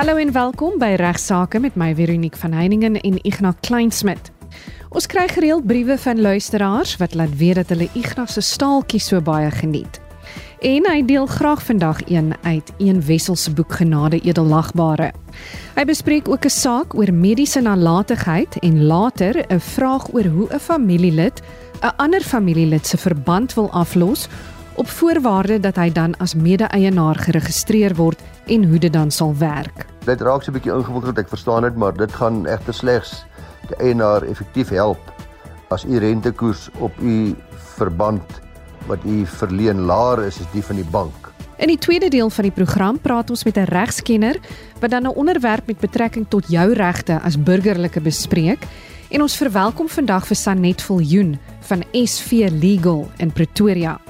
Hallo en welkom by Regsake met my Veronique van Heiningen en Ignas Kleinsmid. Ons kry gereeld briewe van luisteraars wat laat weet dat hulle Ignas se staaltjie so baie geniet. En hy deel graag vandag een uit een Wessel se boek Genade Edellagbare. Hy bespreek ook 'n saak oor mediese nalatigheid en later 'n vraag oor hoe 'n familielid 'n ander familielid se verband wil aflos op voorwaarde dat hy dan as mede-eienaar geregistreer word en hoe dit dan sal werk. Dit raak so 'n bietjie ingewikkeld, ek verstaan dit, maar dit gaan egter slegs die eienaar effektief help as u rentekoers op u verband wat u verleen laer is as die van die bank. In die tweede deel van die program praat ons met 'n regskenner wat dan 'n onderwerp met betrekking tot jou regte as burgerlike bespreek en ons verwelkom vandag vir Sanet Viljoen van SV Legal in Pretoria.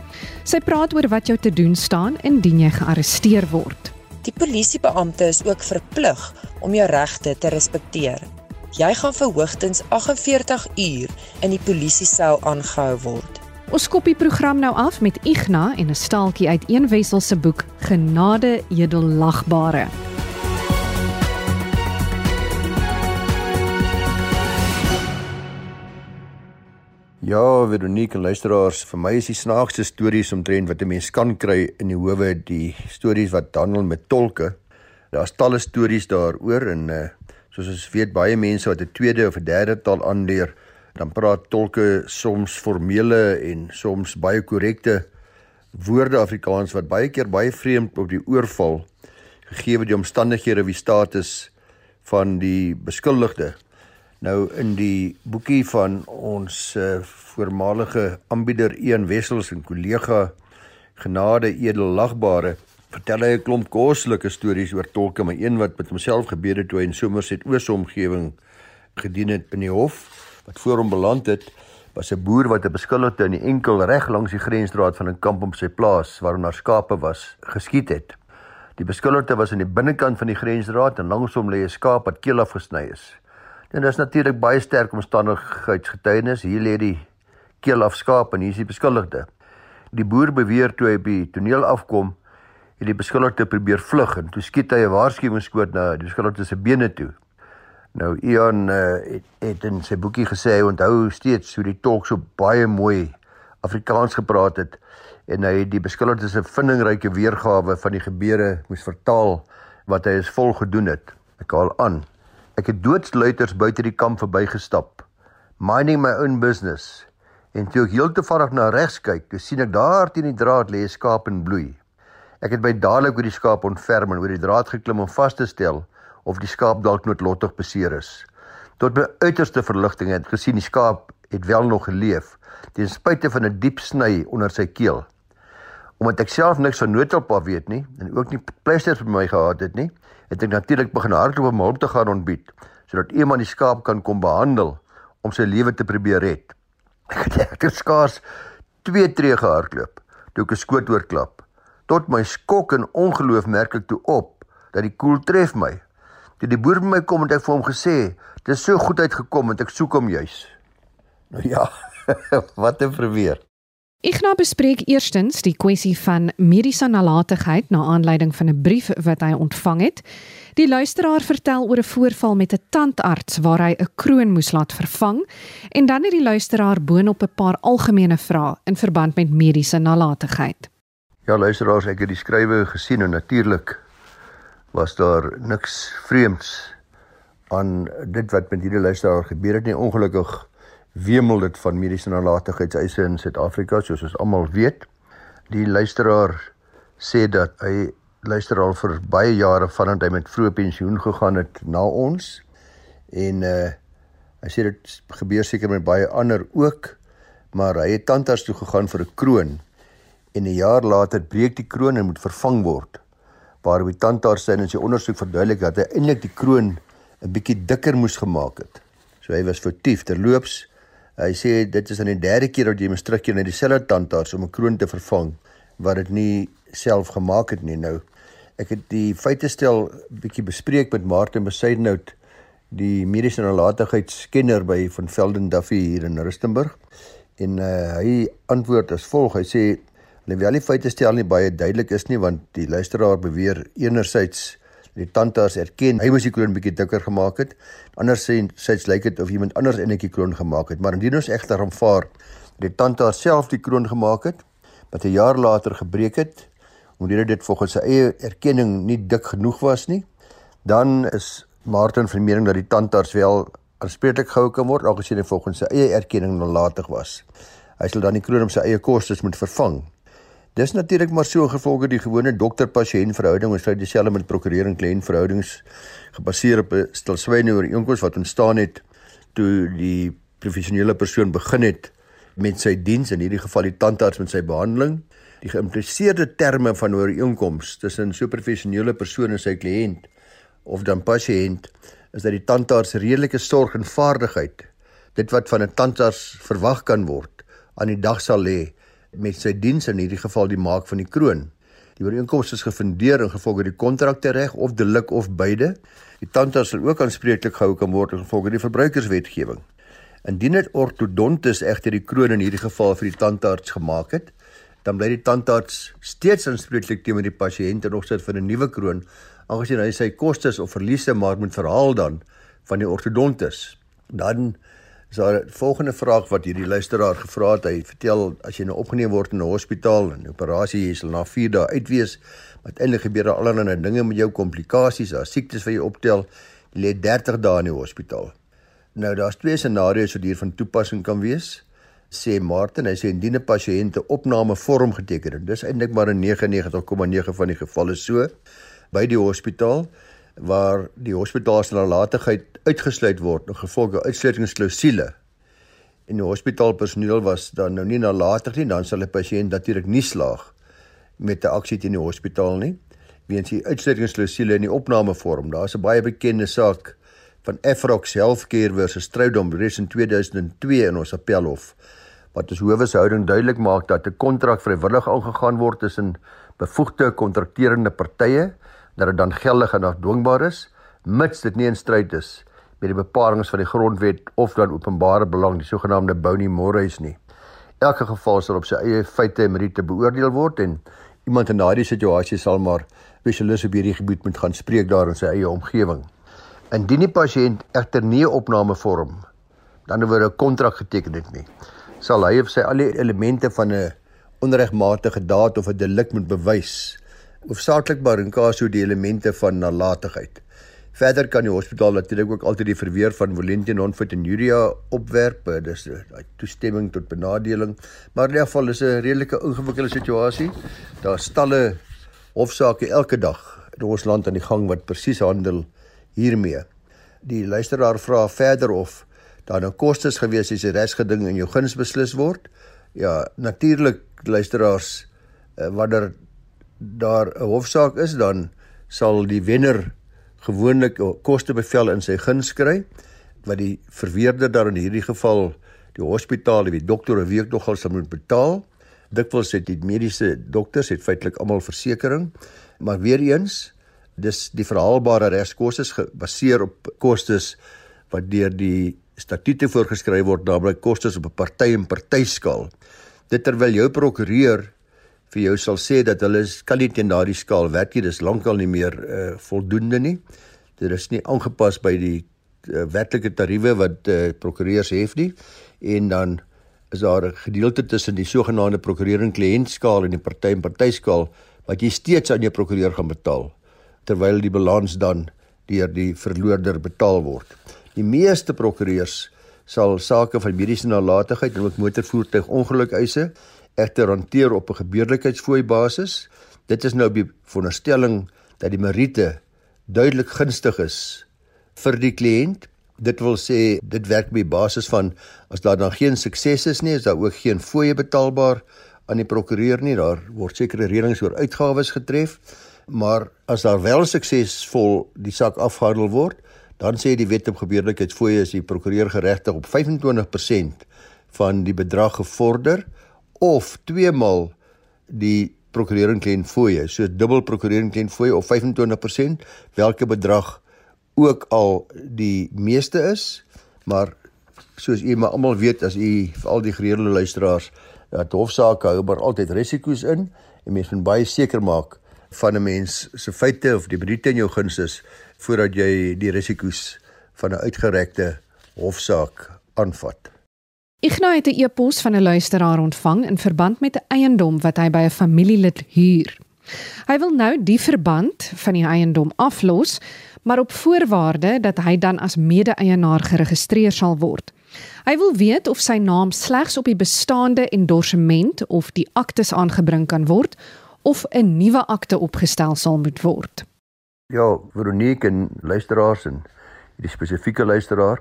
Sy praat oor wat jou te doen staan indien jy gearresteer word. Die polisiebeampte is ook verplig om jou regte te respekteer. Jy gaan vir hoogstens 48 uur in die polisiesel aangehou word. Ons skop die program nou af met Igna en 'n staaltjie uit een wessel se boek Genade Edellagbare. Ja, Veronique en luisteraars, vir my is die snaakste stories omtrent wat 'n mens kan kry in die howe die stories wat handel met tolke. Daar's talle stories daaroor en uh, soos ons weet baie mense wat 'n tweede of 'n derde taal aanleer, dan praat tolke soms formele en soms baie korrekte woorde Afrikaans wat baie keer baie vreemd op die oor val gegee die omstandighede wie status van die beskuldigde. Nou in die boekie van ons uh, voormalige aanbieder Ian Wessels en kollega Genade Edellagbare vertel hy 'n klomp koslike stories oor tolke, maar een wat met homself gebeur het toe hy in Somerset Oos omgewing gedien het in die hof wat voor hom beland het was 'n boer wat 'n beskuldigde in die enkel reg langs die grensdraad van 'n kamp op sy plaas waar daar skape was geskiet het. Die beskuldigde was aan die binnekant van die grensdraad en langs hom lê 'n skaap wat keel afgesny is. En dis natuurlik baie sterk omstandigheidsgetuienis. Hier lê die keel afskaap en hier is die beskuldigde. Die boer beweer toe hy by die toneel afkom, het die beskuldigde probeer vlug en toe skiet hy 'n waarskuwingsskoot na die beskuldigde se bene toe. Nou Ian uh, het, het in sy boekie gesê hy onthou steeds hoe die tolk so baie mooi Afrikaans gepraat het en hy het die beskuldigde se vindingryke weergawe van die gebeure moes vertaal wat hy is vol gedoen het. Ek haal aan. Ek het doodsluiters buite die kamp verbygestap, minding my own business. En toe ek heeltevallig na regs kyk, toe sien ek daar teen die draad lê 'n skaap in bloei. Ek het by dadelik oor die skaap ontferm en oor die draad geklim om vas te stel of die skaap dalk noodlottig beseer is. Tot my uiterste verligting het gesien die skaap het wel nog geleef, ten spyte van 'n die diep sny onder sy keel. Omdat ek self niks van noodhulp af weet nie en ook nie pleisters vir my gehad het nie, het ek natuurlik begin hardloop om hulp te gaan ontbied sodat iemand die skaap kan kom behandel om sy lewe te probeer red. Ek het het skaars 2 tree gehardloop toe ek 'n skoot oorklap. Tot my skok en ongeloof merk ek toe op dat die koel tref my. Toe die boer by my kom het ek vir hom gesê, "Dit is so goed uitgekom want ek soek hom juis." Nou ja, wat 'n verweer. Ignas bespreek eerstens die kwessie van mediese nalatigheid na aanleiding van 'n brief wat hy ontvang het. Die luisteraar vertel oor 'n voorval met 'n tandarts waar hy 'n kroon moes laat vervang en dan het die luisteraar boonop 'n paar algemene vrae in verband met mediese nalatigheid. Ja, luisteraars, ek het die skrywe gesien en natuurlik was daar niks vreemds aan dit wat met hierdie luisteraar gebeur het nie. Ongelukkig wemel dit van mediese nalatigheidseise in Suid-Afrika soos ons almal weet. Die luisteraar sê dat hy luister al vir baie jare vandat hy met vroeë pensioen gegaan het na ons. En uh hy sê dit gebeur seker met baie ander ook maar hy het tandarts toe gegaan vir 'n kroon en 'n jaar later breek die kroon en moet vervang word. Waarop die tandarts sê in sy ondersoek verduidelik dat hy eintlik die kroon 'n bietjie dikker moes gemaak het. So hy was foutief terloops Hy sê dit is aan die derde keer dat jy moet terugkeer na dieselfde tandarts om 'n kroon te vervang wat dit nie self gemaak het nie. Nou ek het die feite stel bietjie bespreek met Martin Besuidenhout, die mediese nalatigheidskenner by van Velden Duffy hier in Rustenburg. En uh, hy antwoord as volg. Hy sê alhoewel die feite stel nie baie duidelik is nie want die luisteraar beweer enerzijds Die tandarts erken hy moes die kroon bietjie dikker gemaak het. Anders sê sy's lyk dit of iemand anders enetjie kroon gemaak het, maar indien ons egter aanvaar die tandarts self die kroon gemaak het wat 'n jaar later gebreek het omdat dit volgens sy eie erkenning nie dik genoeg was nie, dan is Martin van mening dat die tandarts wel aanspreeklik gehou kan word algesien hy volgens sy eie erkenning nalatig was. Hy sal dan die kroon op sy eie kostes moet vervang. Dis natuurlik maar so gevolge die gewone dokter-pasiënt verhouding. Ons sluit dieselfde met prokureur en kliënt verhoudings gebaseer op 'n stilswyne ooreenkoms wat ontstaan het toe die professionele persoon begin het met sy diens in hierdie geval die tandarts met sy behandeling. Die geïmpliseerde terme van ooreenkoms tussen 'n professionele persoon en sy kliënt of dan pasiënt is dat die tandarts redelike sorg en vaardigheid dit wat van 'n tandarts verwag kan word aan die dag sal lê met sy diens in hierdie geval die maak van die kroon. Die ooreenkoms is gefundeer in gevolg die kontrakte reg of delik of beide. Die tandarts sal ook aanspreeklik gehou kan word in gevolg die verbruikerswetgewing. Indien dit ortodontus egter die kroon in hierdie geval vir die tandarts gemaak het, dan bly die tandarts steeds aanspreeklik teenoor die pasiënt en opset vir 'n nuwe kroon, aangesien hy sy kostes of verliese maar moet verhaal dan van die ortodontus. Dan is daar 'n volgende vraag wat hierdie luisteraar gevra het. Hy vertel as jy nou opgeneem word in 'n hospitaal en 'n operasie jy sal na 4 dae uitwees, wat eintlik gebeur daar allerlei dinge met jou komplikasies, daar siektes wat jy optel, jy lê 30 dae in die hospitaal. Nou daar's twee scenario's wat hier van toepassing kan wees. Sê Martin, hy sê indien 'n pasiënt 'n opname vorm geteken het. Dis eintlik maar 'n 99,9 van die gevalle so by die hospitaal waar die hospitaal se nalatigheid uitgesluit word in gevolge uitsluitingsklausule. En die hospitaalpersoneel was dan nou nie nalatig nie, dan sal 'n pasiënt natuurlik nie slaag met 'n aksie teen die hospitaal nie weens die uitsluitingsklausule in die opnamevorm. Daar's 'n baie bekende saak van Efrox Healthcare versus Troudom reeds in 2002 in ons appelhof wat as howeshouding duidelik maak dat 'n kontrak vrywillig aangegaan word tussen bevoegde kontrakterende partye dat dit dan geldig en afdwingbaar is mits dit nie in stryd is met die bepalinge van die grondwet of dan openbare belang die sogenaamde boni mores nie. Elke geval sal op sy eie feite en meriete beoordeel word en iemand in daardie situasie sal maar spesialis op hierdie gebied moet gaan spreek daar in sy eie omgewing. Indien die pasiënt egter nie 'n opname vorm dan word 'n kontrak geteken het nie, sal hy of sy al die elemente van 'n onregmatige daad of 'n delik moet bewys hoofsaaklik maar in kaso die elemente van nalatigheid. Verder kan die hospitaal natuurlik ook altyd die verweer van volentie non-fit en urea opwerp. Dis 'n toestemming tot benadeling, maar in 'n geval is 'n redelike ingewikkelde situasie. Daar stalle hofsaake elke dag in ons land aan die gang wat presies handel hiermee. Die luisteraar vra verder of daar nou kostes gewees is die resgeding in jou guns beslis word. Ja, natuurlik luisteraars eh, wanneer daar 'n hofsaak is, dan sal die wenner gewoonlik 'n kostebevel in sy guns kry wat die verweerder dan in hierdie geval die hospitaal of die dokter wie ook nogal sal moet betaal. Dikwels het die mediese dokters het feitelik almal versekerings, maar weer eens dis die verhaalbare regskoste gebaseer op kostes wat deur die statute voorgeskryf word, naamlik kostes op 'n party en partyskaal. Dit terwyl jou prokureur vir jou sal sê dat hulle kan nie teen daardie skaal werk nie. Dis lankal nie meer uh, voldoende nie. Dit is nie aangepas by die uh, werklike tariewe wat uh, prokureurs het nie. En dan is daar 'n gedeelte tussen die sogenaamde prokureur en kliënt skaal en die party en party skaal wat jy steeds aan jou prokureur gaan betaal terwyl die balans dan deur die verloorder betaal word. Die meeste prokureurs sal sake van mediese nalatigheid en ook motorvoertuig ongelukeise egter hanteer op 'n gebeurlikheidsfooi basis. Dit is nou die veronderstelling dat die meriete duidelik gunstig is vir die kliënt. Dit wil sê dit werk op die basis van as daar dan geen sukses is nie, is daar ook geen fooie betaalbaar aan die prokureur nie. Daar word sekere reëlings oor uitgawes getref. Maar as daar wel suksesvol die saak afgehandel word, dan sê die wet op gebeurlikheidsfooie is die prokureur geregtig op 25% van die bedrag gevorder of twee maal die prokurering klein fooie, so dubbel prokurering klein fooie of 25% watter bedrag ook al die meeste is, maar soos u maar almal weet as u vir al die gereelde luisteraars dat hofsaake hou maar altyd risiko's in en mens moet baie seker maak van 'n mens se feite of die beriete in jou guns is voordat jy die risiko's van 'n uitgerekte hofsaak aanvat. Ignas het 'n e-pos van 'n luisteraar ontvang in verband met 'n eiendom wat hy by 'n familielid huur. Hy wil nou die verband van die eiendom aflos, maar op voorwaarde dat hy dan as mede-eienaar geregistreer sal word. Hy wil weet of sy naam slegs op die bestaande endorsement of die aktes aangebring kan word of 'n nuwe akte opgestel sal moet word. Ja, Veronique en luisteraars en die spesifieke luisteraar,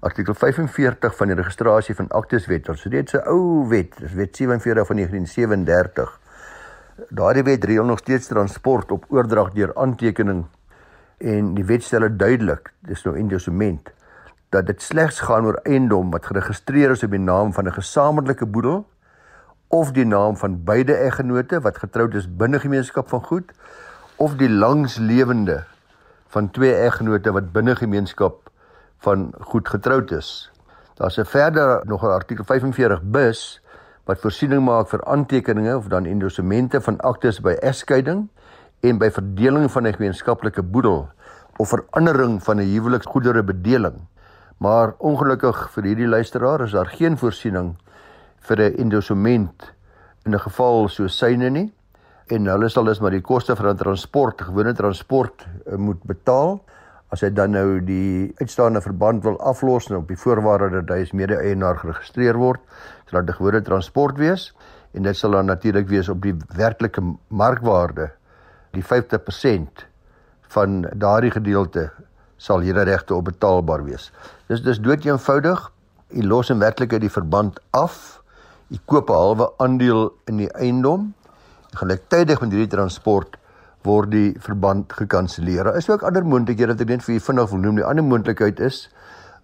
artikel 45 van die registrasie van akteswet, ons het dit 'n ou wet, dis wet 47 van 1937. Daardie wet reël nog steeds transport op oordrag deur aantekening en die wet stel dit duidelik, dis nou endorsement dat dit slegs gaan oor eiendom wat geregistreer is op die naam van 'n gesamentlike boedel of die naam van beide eggenote wat getroud is binne gemeenskap van goed of die langslewende van twee eggenote wat binne gemeenskap van goed getroud is. Daar's 'n verder nog 'n artikel 45 bis wat voorsiening maak vir aantekeninge of dan endossemente van aktes by egskeiding en by verdeling van 'n gemeenskaplike boedel of verandering van 'n huweliksgoedere bedeling. Maar ongelukkig vir hierdie luisteraar is daar geen voorsiening vir 'n endosement in 'n geval so syne nie en hulle sal dus maar die koste vir 'n transport, gewone transport uh, moet betaal as hy dan nou die uitstaande verband wil aflos en op die voorwaarde dat hy as mede-eienaar geregistreer word, sal dit gewone transport wees en dit sal dan natuurlik wees op die werklike markwaarde die 50% van daardie gedeelte sal hierdie regte op betaalbaar wees. Dis dis dood eenvoudig. U los in werklikheid die verband af. U koop 'n halwe aandeel in die eiendom. Gelyktydig met hierdie transport word die verband gekanselleer. Daar is ook ander moontlikhede wat ek net vir u vinnig wil noem. Die ander moontlikheid is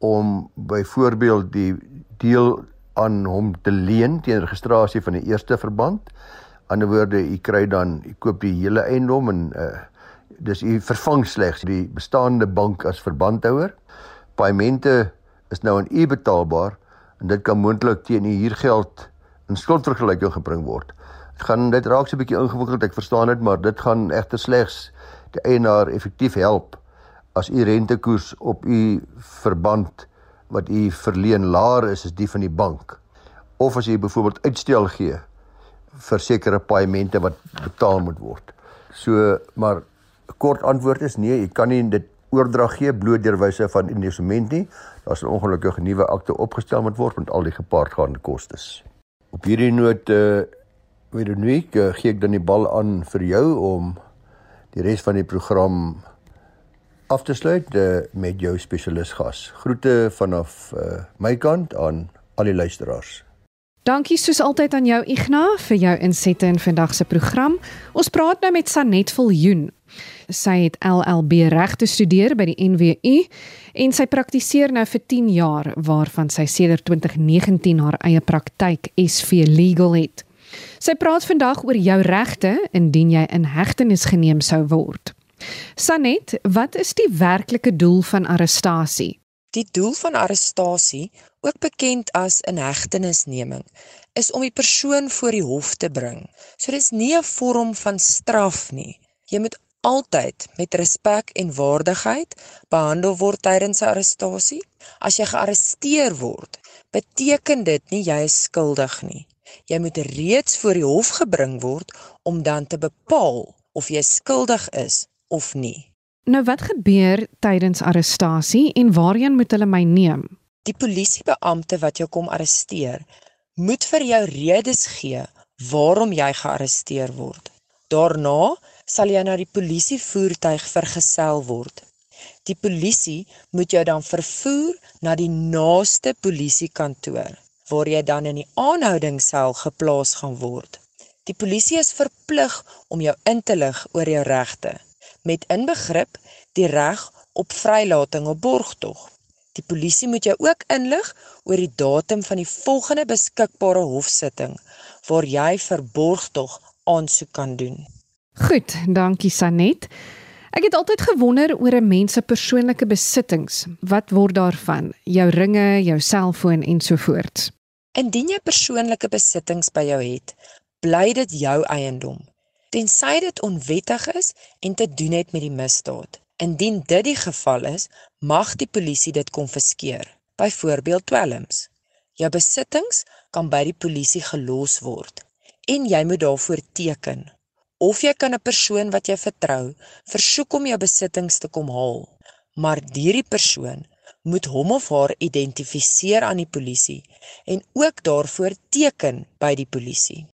om byvoorbeeld die deel aan hom te leen teen registrasie van die eerste verband. Ander woorde, u kry dan, u koop die hele eiendom en uh dis u vervang slegs die bestaande bank as verbandhouer. Paaiemente is nou aan u betaalbaar en dit kan moontlik teen u huurgeld in skuldvergelyking gebring word. Dit gaan dit raak so 'n bietjie ingewikkeld, ek verstaan dit, maar dit gaan egter slegs die eienaar effektief help as u rentekoers op u verband wat u verleen laer is as die van die bank of as jy byvoorbeeld uitstel gee vir sekere paaiemente wat betaal moet word. So maar kort antwoord is nee, jy kan nie dit oordrag gee bloot deur wyse van indesument nie. Daar's 'n ongelukkige nuwe akte opgestel moet word met al die gepaardgaande kostes. Op hierdie noot eh Veronique, uh, gee ek dan die bal aan vir jou om die res van die program af te sluit uh, met jou spesialis gas. Groete vanaf uh, my kant aan al die luisteraars. Dankie soos altyd aan jou Ignas vir jou insette in vandag se program. Ons praat nou met Sanet Viljoen. Sy het LLB reg gestudeer by die NWU en sy praktiseer nou vir 10 jaar waarvan sy sedert 2019 haar eie praktyk SV Legal het. Sy praat vandag oor jou regte indien jy in hegtenis geneem sou word. Sanet, wat is die werklike doel van arrestasie? Die doel van arrestasie, ook bekend as inhegtenisneming, is om die persoon voor die hof te bring. So dis nie 'n vorm van straf nie. Jy moet altyd met respek en waardigheid behandel word tydens 'n arrestasie. As jy gearresteer word, beteken dit nie jy is skuldig nie. Jy moet reeds voor die hof gebring word om dan te bepaal of jy skuldig is of nie. Nou wat gebeur tydens arrestasie en waarheen moet hulle my neem? Die polisiebeampte wat jou kom arresteer, moet vir jou redes gee waarom jy gearresteer word. Daarna sal jy na die polisievoertuig vergesel word. Die polisie moet jou dan vervoer na die naaste polisiekantoor waar jy dan in die aanhoudingssel geplaas gaan word. Die polisie is verplig om jou in te lig oor jou regte met inbegrip die reg op vrylating op borgtog. Die polisie moet jou ook inlig oor die datum van die volgende beskikbare hofsitting waar jy vir borgtog aansoek kan doen. Goed, dankie Sanet. Ek het altyd gewonder oor 'n mens se persoonlike besittings. Wat word daarvan? Jou ringe, jou selfoon ensovoorts. Indien jy persoonlike besittings by jou het, bly dit jou eiendom. tensy dit onwettig is en te doen het met die misdaad. Indien dit die geval is, mag die polisie dit konfiskeer, byvoorbeeld dwelms. Jou besittings kan by die polisie gelos word en jy moet daarvoor teken. Of jy kan 'n persoon wat jy vertrou versoek om jou besittings te kom haal, maar hierdie persoon moet hom of haar identifiseer aan die polisie en ook daarvoor teken by die polisie.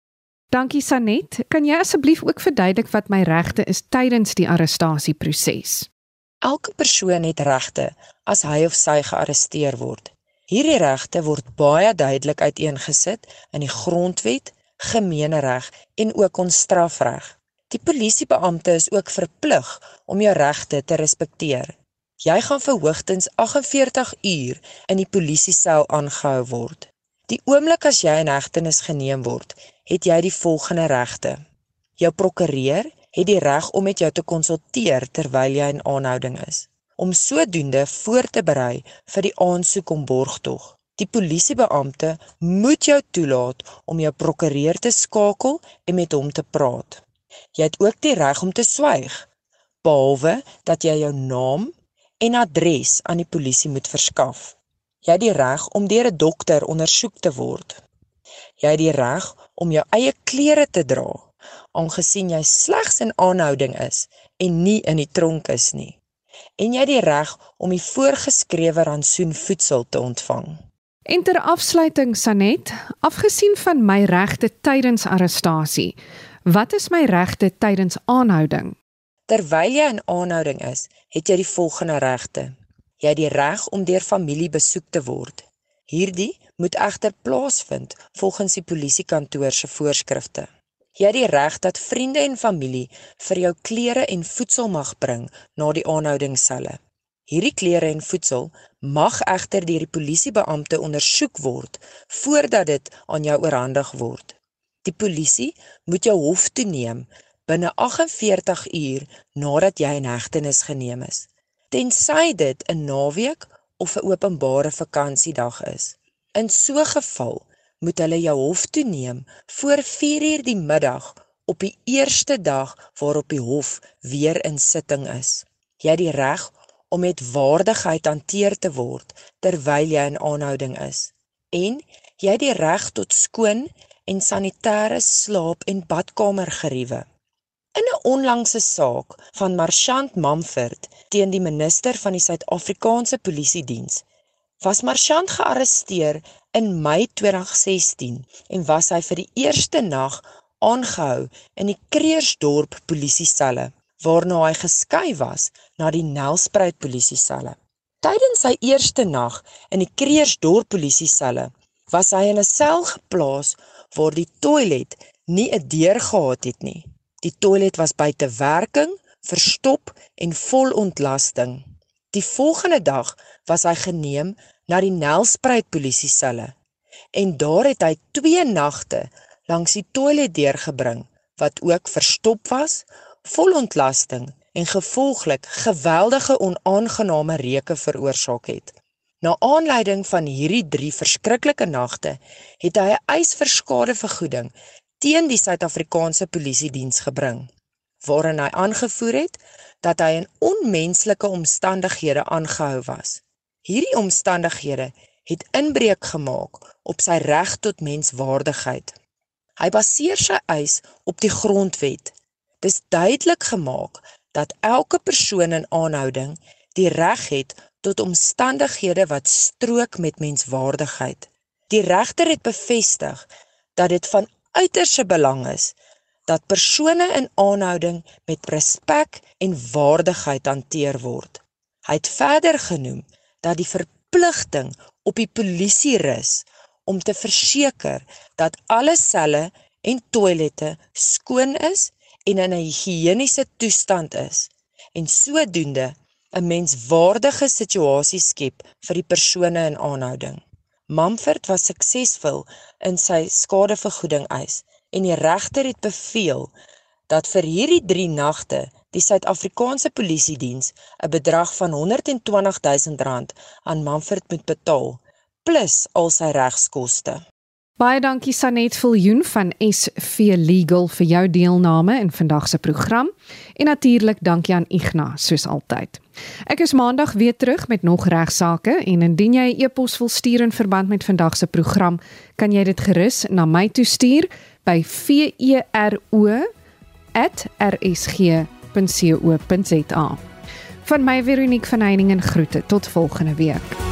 Dankie Sanet. Kan jy asseblief ook verduidelik wat my regte is tydens die arrestasieproses? Elke persoon het regte as hy of sy gearresteer word. Hierdie regte word baie duidelik uiteengesit in die grondwet, gemeenereg en ook ons strafreg. Die polisiebeampte is ook verplig om jou regte te respekteer. Jy gaan vir hoogstens 48 uur in die polisiesel aangehou word. Die oomblik as jy in hegtenis geneem word, het jy die volgende regte. Jou prokureur het die reg om met jou te konsulteer terwyl jy in aanhouding is, om sodoende voor te berei vir die aansoek om borgtog. Die polisiebeampte moet jou toelaat om jou prokureur te skakel en met hom te praat. Jy het ook die reg om te swyg, behalwe dat jy jou naam en adres aan die polisie moet verskaf. Jy het die reg om deur 'n dokter ondersoek te word. Jy het die reg om jou eie klere te dra, aangesien jy slegs in aanhouding is en nie in die tronk is nie. En jy het die reg om die voorgeskrewe rantsoen voedsel te ontvang. En ter afsluiting Sanet, afgesien van my regte tydens arrestasie, wat is my regte tydens aanhouding? Terwyl jy in aanhouding is, het jy die volgende regte: Jy het die reg om deur familie besoek te word. Hierdie moet egter plaasvind volgens die polisiekantoor se voorskrifte. Jy het die reg dat vriende en familie vir jou klere en voedsel mag bring na die aanhoudingsselle. Hierdie klere en voedsel mag egter deur die polisiebeampte ondersoek word voordat dit aan jou oorhandig word. Die polisie moet jou hof toe neem binne 48 uur nadat jy in hegtenis geneem is tensy dit 'n naweek of 'n openbare vakansiedag is. In so 'n geval moet hulle jou hof toe neem voor 4uur die middag op die eerste dag waarop die hof weer in sitting is. Jy het die reg om met waardigheid hanteer te word terwyl jy in aanhouding is en jy die reg tot skoon en sanitêre slaap en badkamer geriewe. In 'n onlangse saak van Marchant Mamford teen die minister van die Suid-Afrikaanse Polisie Diens, was Marchant gearresteer in Mei 2016 en was hy vir die eerste nag aangehou in die Kreersdorp polisieselle, waarna hy geskei was na die Nelspruit polisieselle. Tydens sy eerste nag in die Kreersdorp polisieselle, was hy in 'n sel geplaas waar die toilet nie 'n deur gehad het nie. Die toilet was buite werking, verstop en vol ontlasting. Die volgende dag was hy geneem na die Nelspruit polisieselle en daar het hy 2 nagte langs die toilet deurgebring wat ook verstop was, vol ontlasting en gevolglik geweldige onaangename reuke veroorsaak het. Na aanleiding van hierdie 3 verskriklike nagte het hy 'n eis vir skadevergoeding teen die Suid-Afrikaanse Polisie Diens gebring, waarin hy aangevoer het dat hy in onmenslike omstandighede aangehou was. Hierdie omstandighede het inbreuk gemaak op sy reg tot menswaardigheid. Hy baseer sy eis op die grondwet. Dis duidelik gemaak dat elke persoon in aanhouding die reg het tot omstandighede wat strook met menswaardigheid. Die regter het bevestig dat dit van uiterse belang is dat persone in aanhouding met respek en waardigheid hanteer word. Hy het verder genoem dat die verpligting op die polisie rus om te verseker dat alle selle en toilette skoon is en in 'n higiëniese toestand is en sodoende 'n menswaardige situasie skep vir die persone in aanhouding. Mamford was suksesvol in sy skadevergoeding eis en die regter het beveel dat vir hierdie 3 nagte die Suid-Afrikaanse Polisie Diens 'n bedrag van R120 000 aan Mamford moet betaal plus al sy regskoste. Baie dankie Sanet Viljoen van SV Legal vir jou deelname in vandag se program en natuurlik dankie aan Ignas soos altyd. Ek is maandag weer terug met nog regsaake en indien jy 'n e e-pos wil stuur in verband met vandag se program, kan jy dit gerus na my toe stuur by vero@rsg.co.za. Van my Veronique van Heiningen groete tot volgende week.